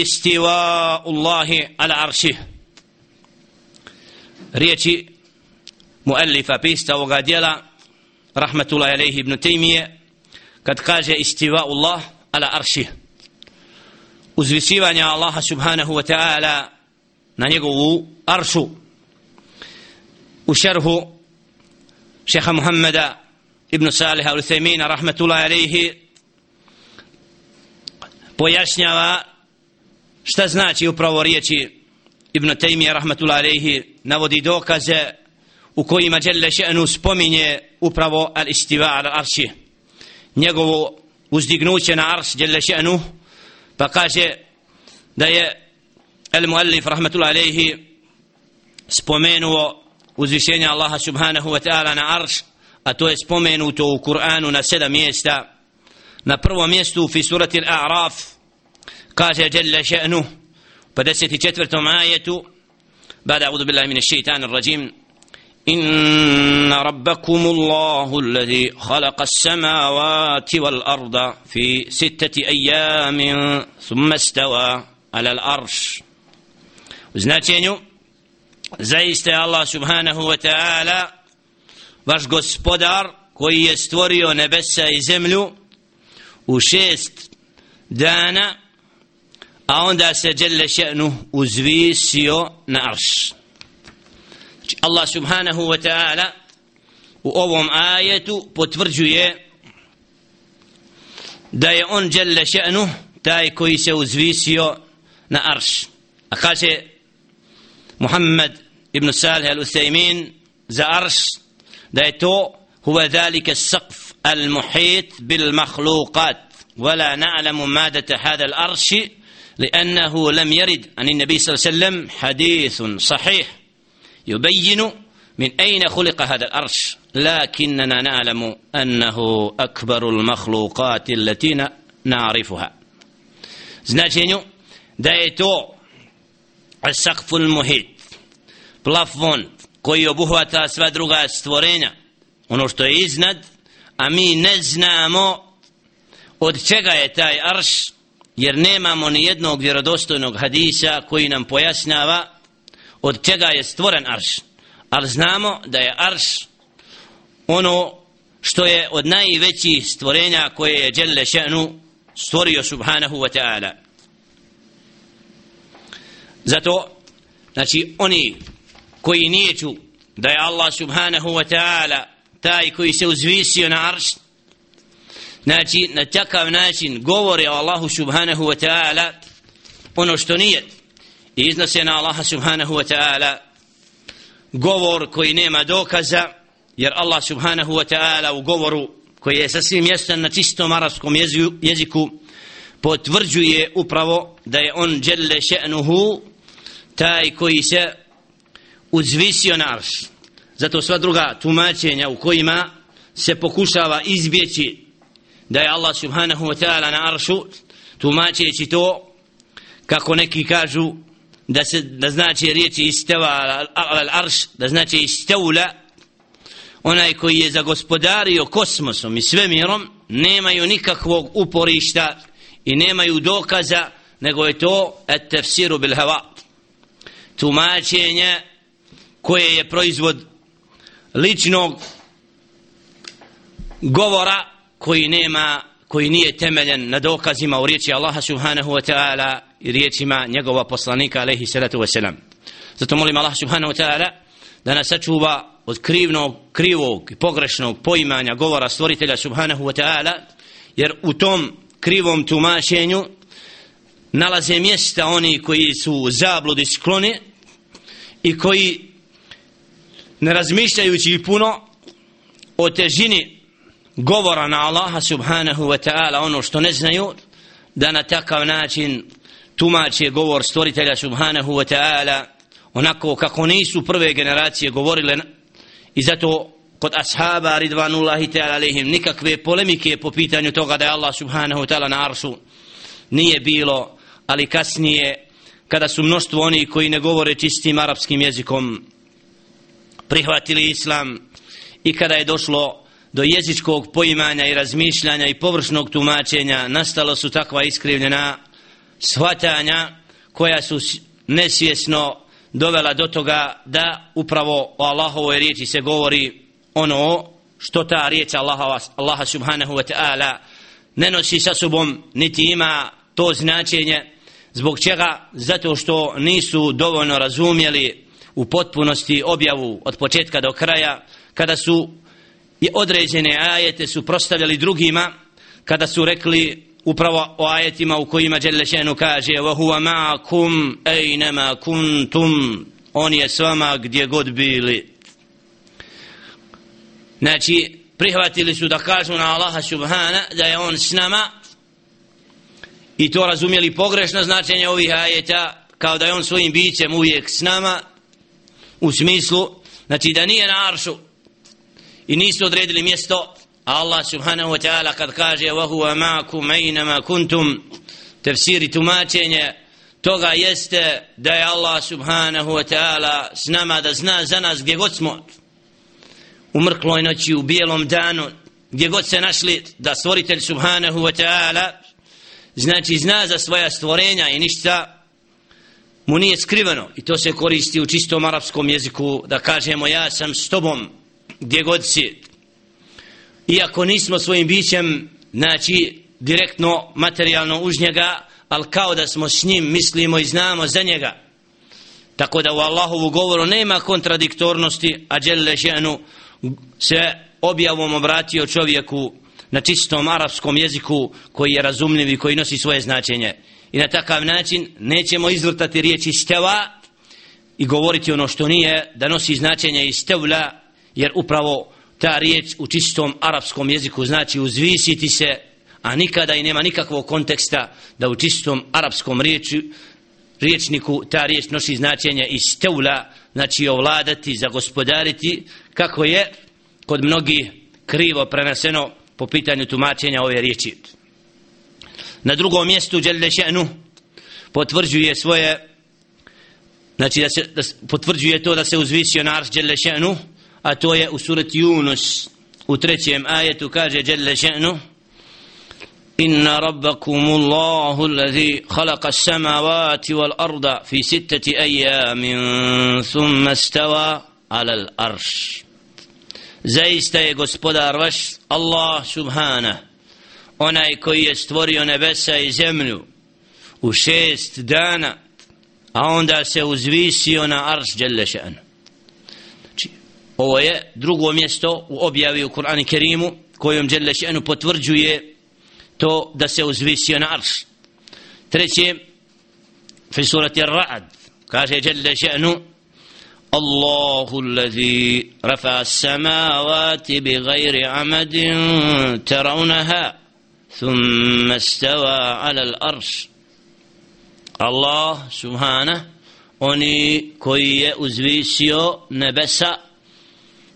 istiva Allahi ala arših riječi muallifa pista ovoga dijela rahmatullahi alaihi ibn Taymiye kad kaže istiva Allah ala arših uzvisivanja Allaha subhanahu wa ta'ala na njegovu aršu u šerhu šeha Muhammeda ibn Saliha al-Themina rahmatullahi alaihi pojašnjava šta znači upravo riječi Ibn Taymiyyah rahmatullahi alejhi navodi dokaze u kojima Đelle še'nu spominje upravo al-istiva al-arši njegovo uzdignuće na arš Đelle še'nu pa kaže da je al-muallif rahmatullahi alejhi spomenuo uzvišenje Allaha subhanahu wa ta'ala na arš a to je spomenuto u Kur'anu na sedam mjesta. Na prvom mjestu fi surati al-a'raf قاس جل شأنه. فدست جتفرة آية. بعد أعوذ بالله من الشيطان الرجيم. إن ربكم الله الذي خلق السماوات والأرض في ستة أيام ثم استوى على الأرش. وزناتينيو زيست الله سبحانه وتعالى باش غسبودار كوي يستوريو نبسا يزملو وشيست دانا a onda se djelle še'nu uzvisio na arš Allah subhanahu wa ta'ala u ovom ajetu potvrđuje da je on djelle še'nu taj koji se uzvisio na arš a kaže Muhammed ibn Salih al-Uthaymin za arš da je to huwa dhalika السقف المحيط بالمخلوقات ولا نعلم مادة هذا الأرش لأنه لم يرد عن النبي صلى الله عليه وسلم حديث صحيح يبين من أين خلق هذا الأرش لكننا نعلم أنه أكبر المخلوقات التي نعرفها značenju da je to sakful muhit plafon koji obuhvata sva druga stvorenja ono što je iznad a mi ne znamo od čega je taj arš jer nemamo ni jednog vjerodostojnog hadisa koji nam pojasnjava od čega je stvoren arš. Ali znamo da je arš ono što je od najvećih stvorenja koje je Đelle še'nu stvorio subhanahu wa ta'ala. Zato znači oni koji nijeću da je Allah subhanahu wa ta'ala taj koji se uzvisio na arš znači na takav način govore o Allahu subhanahu wa ta'ala ono što nije. I iznose na Allaha subhanahu wa ta'ala govor koji nema dokaza jer Allah subhanahu wa ta'ala u govoru koji je sasvim mjestan na čistom arabskom jeziku potvrđuje upravo da je on djelle še'nuhu taj koji se uzvisio na arš. Zato sva druga tumačenja u kojima se pokušava izbjeći da je Allah subhanahu wa ta'ala na aršu tumačeći to kako neki kažu da se da znači riječi istava al arš da znači istavla onaj koji je zagospodario kosmosom i svemirom nemaju nikakvog uporišta i nemaju dokaza nego je to et tefsiru bil hava tumačenje koje je proizvod ličnog govora koji nema koji nije temeljen na dokazima u riječi Allaha subhanahu wa ta'ala i riječima njegova poslanika alaihi salatu wa salam zato molim Allah subhanahu wa ta'ala da nas sačuva od krivnog, krivog i pogrešnog poimanja govora stvoritelja subhanahu wa ta'ala jer u tom krivom tumašenju nalaze mjesta oni koji su zabludi skloni i koji ne razmišljajući puno o težini govora na Allaha subhanahu wa ta'ala ono što ne znaju da na takav način tumače govor stvoritelja subhanahu wa ta'ala onako kako nisu prve generacije govorile. I zato kod ashaba ridvanullahi ta'ala alihim nikakve polemike po pitanju toga da je Allah subhanahu wa ta'ala na arsu nije bilo ali kasnije kada su mnoštvo oni koji ne govore čistim arapskim jezikom prihvatili islam i kada je došlo do jezičkog poimanja i razmišljanja i površnog tumačenja nastalo su takva iskrivljena shvatanja koja su nesvjesno dovela do toga da upravo o Allahovoj riječi se govori ono što ta riječ Allaha, Allaha subhanahu wa ta'ala ne nosi sa sobom niti ima to značenje. Zbog čega? Zato što nisu dovoljno razumjeli u potpunosti objavu od početka do kraja kada su i određene ajete su prostavljali drugima kada su rekli upravo o ajetima u kojima Đelešenu kaže wa huwa ma'akum كُنْتُمْ kuntum. On je s vama gdje god bili. Znači prihvatili su da kažu na Allaha subhana da je on s nama i to razumjeli pogrešno značenje ovih ajeta kao da je on svojim bićem uvijek s nama u smislu znači da nije na aršu i nisu odredili mjesto Allah subhanahu wa ta'ala kad kaže wa huwa ma'akum aynama kuntum tafsiri tumačenje toga jeste da je Allah subhanahu wa ta'ala s nama da zna za nas gdje god smo. U mrkloj noći u bijelom danu gdje god se našli da stvoritelj subhanahu wa ta'ala znači zna za svoja stvorenja i ništa mu nije skriveno. I to se koristi u čistom arapskom jeziku da kažemo ja sam s tobom gdje god si. Iako nismo svojim bićem znači direktno materijalno uz njega ali kao da smo s njim mislimo i znamo za njega. Tako da u Allahovu govoru nema kontradiktornosti a Đelle ženu se objavom obratio čovjeku na čistom arapskom jeziku koji je razumljiv i koji nosi svoje značenje. I na takav način nećemo izvrtati riječi steva i govoriti ono što nije da nosi značenje iz stevla jer upravo ta riječ u čistom arapskom jeziku znači uzvisiti se a nikada i nema nikakvog konteksta da u čistom arapskom riječi, riječniku ta riječ nosi značenje iz znači ovladati, zagospodariti kako je kod mnogi krivo preneseno po pitanju tumačenja ove riječi. Na drugom mjestu Đelle Še'nu potvrđuje svoje znači da se da potvrđuje to da se uzvisio na arš Đelle Še'nu a to je u surati Yunus u trećem ajetu kaže Đelle Še'nu إن ربكم الله الذي خلق السماوات والأرض في ستة أيام ثم استوى على الأرش zaista je gospodar vaš Allah subhana onaj koji je stvorio nebesa i zemlju u šest dana a onda se uzvisio na arš Đelešan znači, ovo je drugo mjesto u objavi u Kur'anu Kerimu kojom Đelešanu potvrđuje to da se uzvisio na arš treće fi surati Ra'ad kaže Đelešanu الله الذي رفع السماوات بغير عمد ترونها ثم استوى على الأرش الله سبحانه oni koji je uzvisio nebesa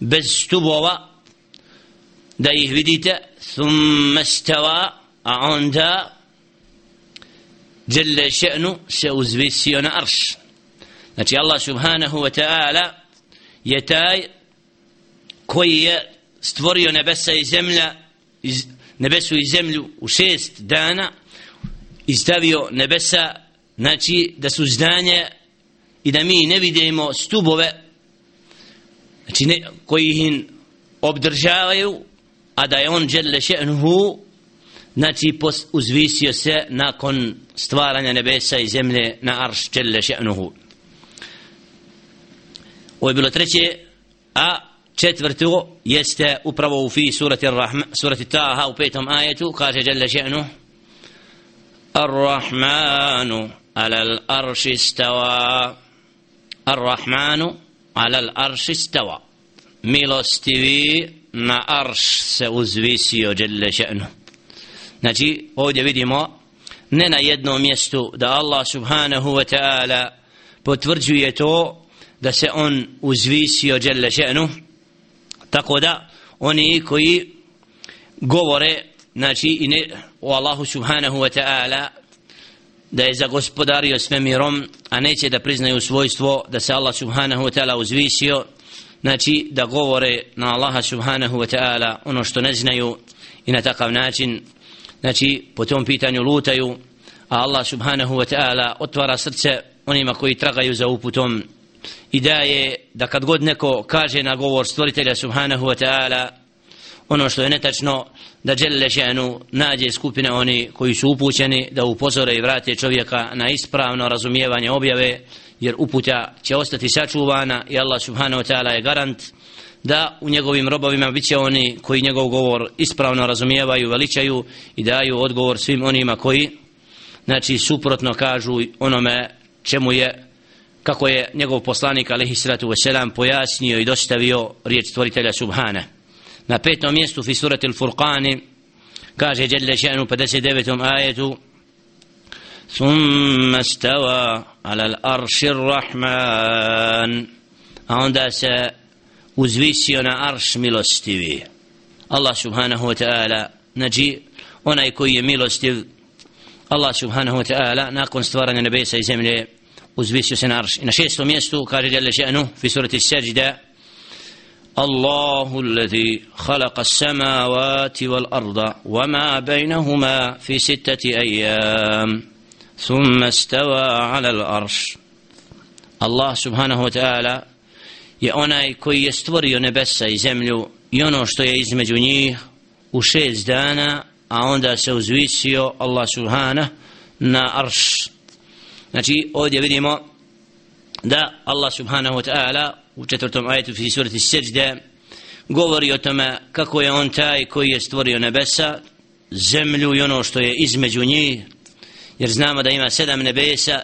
bez stubova da ih vidite thumma stava a onda jelle še'nu se uzvisio na arš. Znači Allah subhanahu wa ta'ala je taj koji je stvorio nebesa i zemlja iz, nebesu i zemlju u šest dana i stavio nebesa znači da su zdanje i da mi ne vidimo stubove znači ne, koji ih obdržavaju a da je on dželle še'nuhu znači uzvisio se nakon stvaranja nebesa i zemlje na arš dželle še'nuhu Ovo je bilo treće, a četvrto jeste upravo u fi surati, Rahma, surati Taha u petom ajetu, kaže Jalla še'nu, Ar-Rahmanu ala al-arši stava, Ar-Rahmanu ala al-arši stava, milostivi na arš se uzvisio Jalla še'nu. Znači, ovdje vidimo, ne na jednom mjestu da Allah subhanahu wa ta'ala potvrđuje to da se on uzvisio dželle še'nu tako da oni koji govore znači i ne o Allahu subhanahu wa ta'ala da je zagospodario svemirom a neće da priznaju svojstvo da se Allah subhanahu wa ta'ala uzvisio znači da govore na Allaha subhanahu wa ta'ala ono što ne znaju i na takav način znači po tom pitanju lutaju a Allah subhanahu wa ta'ala otvara srce onima koji tragaju za uputom. I daje da kad god neko kaže na govor stvoritelja subhanahu wa ta'ala ono što je netačno da dželle še'nu nađe skupine oni koji su upućeni da upozore i vrate čovjeka na ispravno razumijevanje objave jer uputa će ostati sačuvana i Allah subhanahu wa ta'ala je garant da u njegovim robovima bit će oni koji njegov govor ispravno razumijevaju, veličaju i daju odgovor svim onima koji znači suprotno kažu onome čemu je kako je njegov poslanik alaihi salatu wasalam pojasnio i dostavio riječ stvoritelja subhana. Na petom mjestu fi surati al-Furqani kaže Jelle še'nu 59. ajetu ثم استوى على الأرش الرحمن onda se uzvisio na arš milostivi Allah subhanahu wa ta'ala znači onaj koji je milostiv Allah subhanahu wa ta'ala nakon stvaranja nebesa i zemlje uzvisio se na arš i na šestom mjestu kaže jale še'nu fi surati seđda الله الذي خلق السماوات والأرض وما بينهما في ستة أيام ثم استوى على الأرش الله سبحانه وتعالى je onaj koji je stvorio nebesa i zemlju i ono što je između njih u šest dana a onda se uzvisio Allah subhana na arš znači ovdje vidimo da Allah subhanahu wa ta'ala u četvrtom ajetu fi surati Sejde govori o tome kako je on taj koji je stvorio nebesa zemlju i ono što je između njih jer znamo da ima sedam nebesa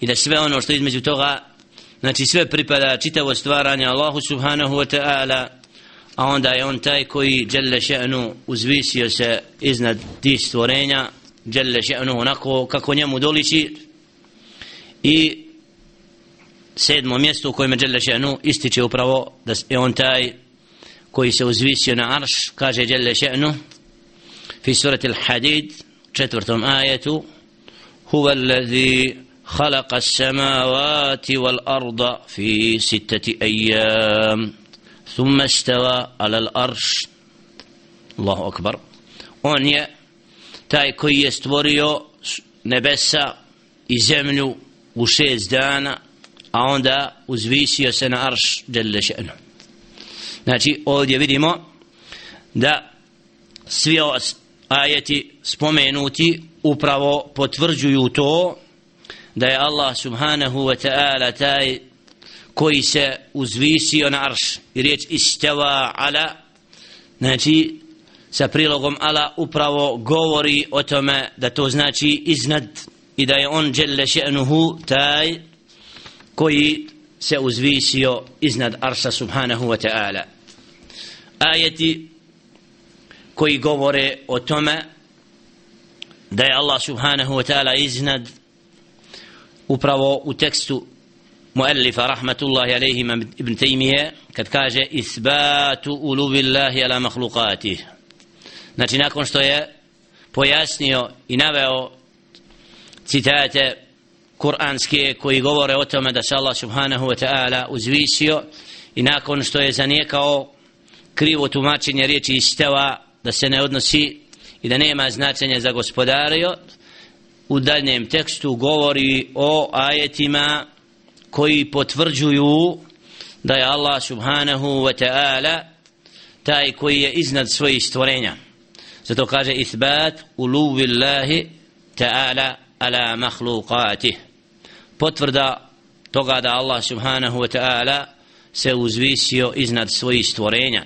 i da sve ono što je između toga znači sve pripada čitavo stvaranje Allahu subhanahu wa ta'ala a onda je on taj koji djelle še'nu uzvisio se iznad tih stvorenja djelle še'nu onako kako njemu doliči i sedmo mjesto u kojem je djelle še'nu ističe upravo da je on taj koji se uzvisio na arš kaže djelle še'nu fi surati al-hadid četvrtom ajetu huwa alladhi خلق السماوات والأرض في ستة أيام ثم استوى على الأرش الله أكبر on je taj koji je stvorio nebesa i zemlju u šest dana a onda uzvisio se na arš djelle še'nu. Znači ovdje vidimo da svi ajeti spomenuti upravo potvrđuju to da je Allah subhanahu wa ta'ala taj koji se uzvisio na arš. I riječ isteva ala znači sa prilogom ala upravo govori o tome da to znači iznad i da je on djelle še'nuhu taj koji se uzvisio iznad arša subhanahu wa ta'ala. Ajeti koji govore o tome da je Allah subhanahu wa ta'ala iznad upravo u tekstu muallifa rahmatullahi alaihi ibn Taymiye kad kaže isbatu ulubillahi ala mahlukatih znači nakon što je pojasnio i naveo citate kuranske koji govore o tome da se Allah subhanahu wa ta'ala uzvisio i nakon što je zanijekao krivo tumačenje riječi isteva da se ne odnosi i da nema značenja za gospodario u daljem tekstu govori o ajetima koji potvrđuju da je Allah subhanahu wa ta'ala taj koji je iznad svojih stvorenja. Zato kaže ithbat uluvillahi ta'ala ala mahlukatih potvrda toga da Allah subhanahu wa ta'ala se uzvisio iznad svojih stvorenja.